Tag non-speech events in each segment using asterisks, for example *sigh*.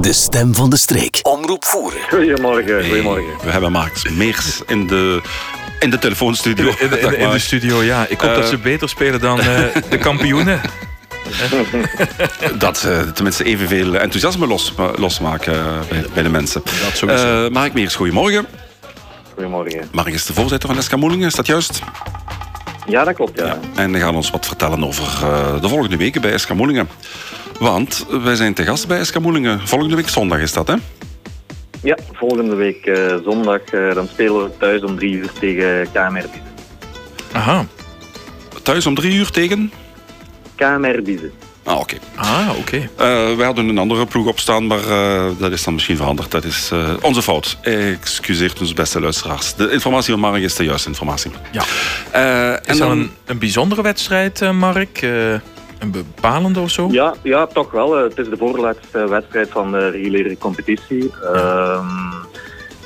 De stem van de streek. Omroep voeren. Goedemorgen, goedemorgen. We hebben Max Meers in de, in de telefoonstudio. In de, in de- in de studio, ja. Ik hoop dat ze beter spelen dan eh, de kampioenen. *laughs* Dat eh, tenminste evenveel enthousiasme los, losmaken eh, bij, bij de mensen. Dat sowieso. Eh, Mark Meers, goedemorgen. Goedemorgen. Mark is de voorzitter van SK Moelingen, is dat juist? Ja, dat klopt, ja. En hij gaat ons wat vertellen over eh, de volgende weken bij SK Moelingen. Want wij zijn te gast bij SK Moelingen. Volgende week zondag is dat, hè? Ja, volgende week eh, zondag eh, dan spelen we thuis om drie uur tegen KMR Biezen. Aha. Thuis om drie uur tegen... KMR Biezen. Ah, oké. Ah, oké. Eh, wij hadden een andere ploeg opstaan, maar eh, dat is dan misschien veranderd. Dat is eh, onze fout. Excuseert ons, beste luisteraars. De informatie van Mark is de juiste informatie. Ja. Eh, en Is dat dan, een, een bijzondere wedstrijd, eh, Mark? Een bepalende of zo? Ja, ja, toch wel. eh, het is de voorlaatste wedstrijd van de reguliere competitie. Ehm,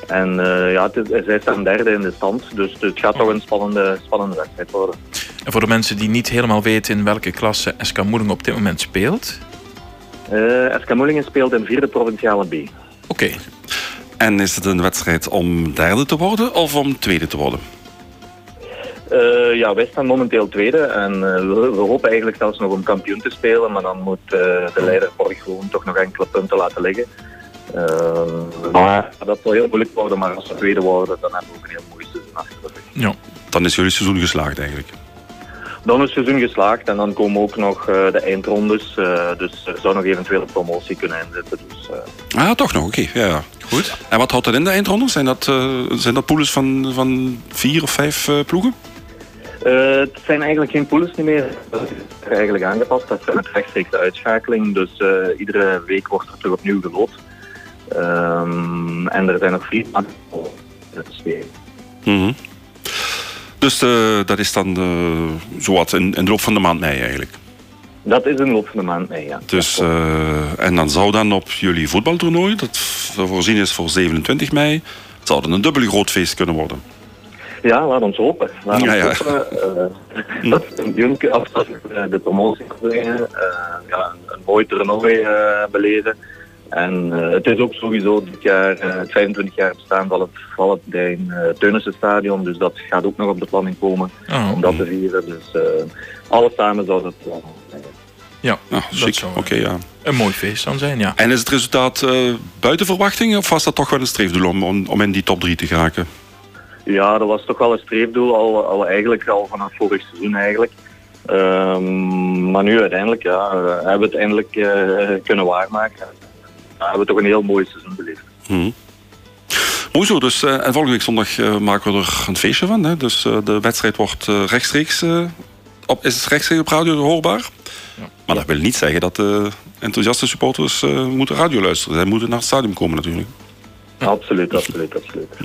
en eh, ja, het is, zij staan derde in de stand, dus het gaat toch een spannende, spannende wedstrijd worden. En voor de mensen die niet helemaal weten in welke klasse SK Moeling op dit moment speelt. Eh SK Moelingen speelt in vierde provinciale B. Oké. en is het een wedstrijd om derde te worden of om tweede te worden? Eh, ja, wij staan momenteel tweede en eh, we, we hopen eigenlijk zelfs nog om kampioen te spelen, maar dan moet eh, de leider Borg gewoon toch nog enkele punten laten liggen. Maar dat zal heel moeilijk worden, maar als we tweede worden, dan hebben we ook een heel mooi seizoen achter de rug. Ja. Dan is jullie seizoen geslaagd eigenlijk. Dan is het seizoen geslaagd en dan komen ook nog eh, de eindrondes, eh, dus er zou nog eventueel een promotie kunnen inzitten. Dus, eh, Ah, toch nog, oké. Ja, ja. Goed. En wat houdt dat in de eindronde? Zijn dat, eh zijn dat poules van, van vier of vijf ploegen? Eh, het zijn eigenlijk geen pools niet meer. Dat is eigenlijk aangepast. Dat is met rechtstreeks uitschakeling. Dus eh, iedere week wordt er terug opnieuw geloot. Ehm, en er zijn nog vier spelen. Mhm. Dus eh, dat is dan zowat in, in de loop van de maand mei eigenlijk. Dat is in de loop van de maand mee, ja. Dus, en dan zou dan op jullie voetbaltoernooi, dat voorzien is voor 27 mei, zou dan een dubbel groot feest kunnen worden. Ja, laat ons hopen. Laat ons Ja, ja. hopen eh, dat een Junke afstand de promotie kan brengen. eh, ja, een, mooi toernooi eh, beleven. En eh, het is ook sowieso dit jaar eh, het 25 jaar bestaan van het Valentijn uh, Teunissen Stadion. Dus dat gaat ook nog op de planning komen Oh. om dat te vieren. Dus eh, alles samen zou dat. Ja, Ja, dat zou Oké, ja. een mooi feest dan zijn, ja. En is het resultaat eh, buiten verwachtingen of was dat toch wel een streefdoel om, om, om in die top 3 te geraken? Ja, dat was toch wel een streefdoel, al, al eigenlijk al vanaf vorig seizoen eigenlijk. Ehm, maar nu uiteindelijk ja, hebben we het eindelijk eh, kunnen waarmaken. Ja, hebben we toch een heel mooi seizoen beleefd. Mhm. Mooi zo, dus, eh, en volgende week zondag eh, maken we er een feestje van. Hè? Dus de wedstrijd wordt rechtstreeks, op, is het rechtstreeks op radio hoorbaar. Maar dat wil niet zeggen dat de enthousiaste supporters moeten radio luisteren. Zij moeten naar het stadion komen natuurlijk. Absoluut, absoluut, absoluut.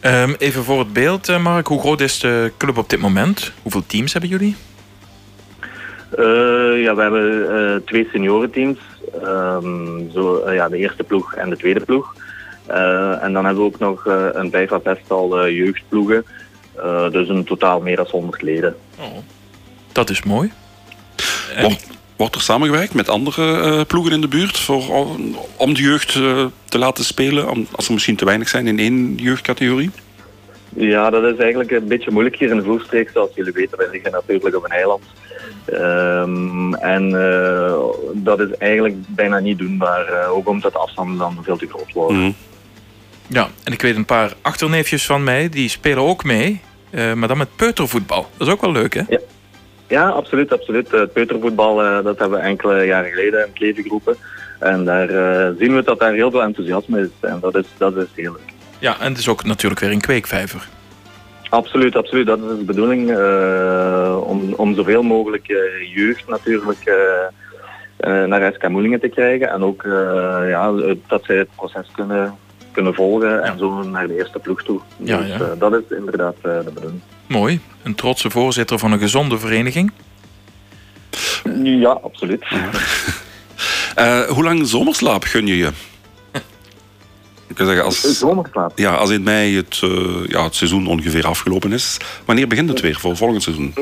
Ehm, even voor het beeld, eh, Mark. Hoe groot is de club op dit moment? Hoeveel teams hebben jullie? Eh, ja, we hebben eh, twee seniorenteams. Ehm, zo, ja, de eerste ploeg en de tweede ploeg. En dan hebben we ook nog een à zestal jeugdploegen. Dus in totaal meer dan 100 leden. Dat is mooi. Wordt, er samengewerkt met andere eh, ploegen in de buurt voor, om- om de jeugd eh, te laten spelen? Om, als er misschien te weinig zijn in één jeugdcategorie? Ja, dat is eigenlijk een beetje moeilijk hier in de Voerstreek. Zoals jullie weten, wij liggen natuurlijk op een eiland. Ehm, en eh, dat is eigenlijk bijna niet doenbaar. eh, ook omdat de afstanden dan veel te groot worden. Mhm. Ja, en ik weet een paar achterneefjes van mij, die spelen ook mee. eh, maar dan met peutervoetbal. Dat is ook wel leuk, hè? Ja, absoluut, absoluut. Het peutervoetbal, eh, dat hebben we enkele jaren geleden in het leven geroepen. En daar eh, zien we dat daar heel veel enthousiasme is. En dat is, dat is heel leuk. Ja, en het is ook natuurlijk weer een kweekvijver. Absoluut, absoluut. Dat is de bedoeling. eh, om, om zoveel mogelijk eh, jeugd natuurlijk eh, eh, naar SK Moelingen te krijgen. En ook eh, ja, dat zij het proces kunnen, kunnen volgen en zo naar de eerste ploeg toe. Ja, dus ja. eh, dat is inderdaad eh, de bedoeling. Mooi. Een trotse voorzitter van een gezonde vereniging. Ja, absoluut. *laughs* Eh, hoe lang zomerslaap gun je je? Ik kan zeggen, als, Zomerslaap. ja, als in mei het, eh, ja, het seizoen ongeveer afgelopen is, wanneer begint het weer voor volgend seizoen?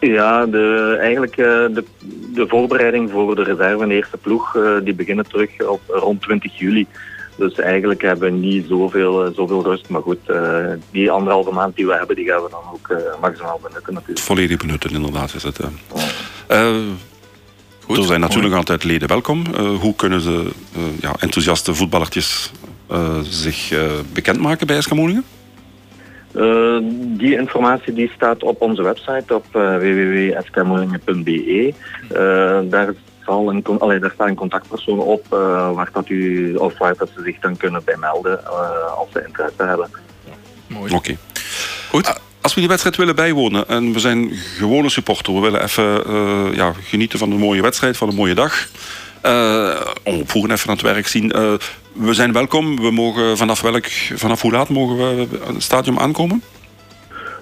Ja, de, eigenlijk uh, de, de voorbereiding voor de reserve en de eerste ploeg, uh, die beginnen terug op rond 20 juli. Dus eigenlijk hebben we niet zoveel, zoveel rust. Maar goed, uh, die anderhalve maand die we hebben, die gaan we dan ook maximaal benutten natuurlijk. Volledig benutten, inderdaad. Is het, Goed, er zijn natuurlijk mooi. altijd leden welkom. hoe kunnen de ja, enthousiaste voetballertjes zich bekendmaken bij? Uh, die informatie die staat op onze website op uh, www.skmoelingen.be. Uh, daar, zal een, allee, daar staat een contactpersoon op waar, dat u, of waar dat ze zich dan kunnen bij melden als ze interesse hebben. Mooi. Oké. Goed. Als we die wedstrijd willen bijwonen en we zijn gewone supporter, we willen even ja, genieten van een mooie wedstrijd, van een mooie dag. Uh, omvoeren even aan het werk zien. Uh, we zijn welkom. We mogen vanaf, welk, vanaf hoe laat mogen we het stadion aankomen?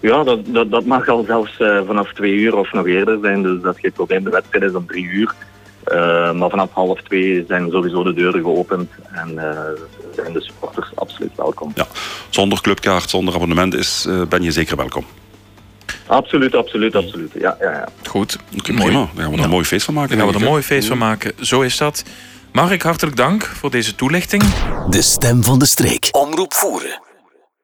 Ja, dat, dat, dat mag al zelfs uh, vanaf twee uur of nog eerder zijn. Dus dat is geen probleem. De wedstrijd is om drie uur. Maar vanaf half twee zijn sowieso de deuren geopend. En zijn de supporters absoluut welkom. Ja, zonder clubkaart, zonder abonnement is, ben je zeker welkom. Absoluut, absoluut, absoluut. Ja, ja, ja. Goed. Okay, prima. Daar gaan we er een mooi feest van maken. Daar gaan we er een mooi feest van maken. Zo is dat. Mark, hartelijk dank voor deze toelichting. De stem van de streek. Omroep voeren.